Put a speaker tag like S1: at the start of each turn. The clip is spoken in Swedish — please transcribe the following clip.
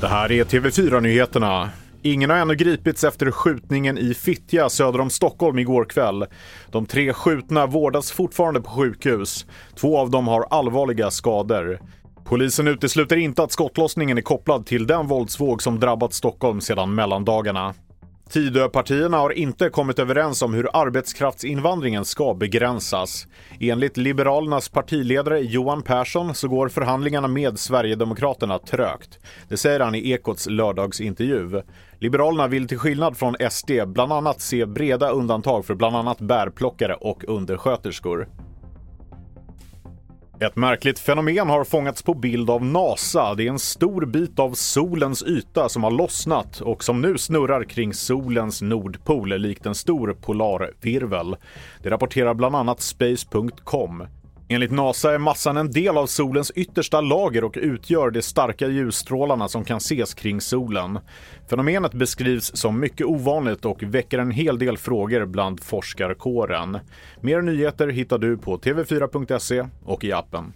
S1: Det här är TV4-nyheterna. Ingen har ännu gripits efter skjutningen i Fittja söder om Stockholm igår kväll. De tre skjutna vårdas fortfarande på sjukhus. Två av dem har allvarliga skador. Polisen utesluter inte att skottlossningen är kopplad till den våldsvåg som drabbat Stockholm sedan mellandagarna. Tidöpartierna har inte kommit överens om hur arbetskraftsinvandringen ska begränsas. Enligt Liberalernas partiledare Johan Persson så går förhandlingarna med Sverigedemokraterna trögt. Det säger han i Ekots lördagsintervju. Liberalerna vill till skillnad från SD bland annat se breda undantag för bland annat bärplockare och undersköterskor. Ett märkligt fenomen har fångats på bild av NASA. Det är en stor bit av solens yta som har lossnat och som nu snurrar kring solens nordpol likt en stor polarvirvel. Det rapporterar bland annat Space.com. Enligt NASA är massan en del av solens yttersta lager och utgör de starka ljusstrålarna som kan ses kring solen. Fenomenet beskrivs som mycket ovanligt och väcker en hel del frågor bland forskarkåren. Mer nyheter hittar du på tv4.se och i appen.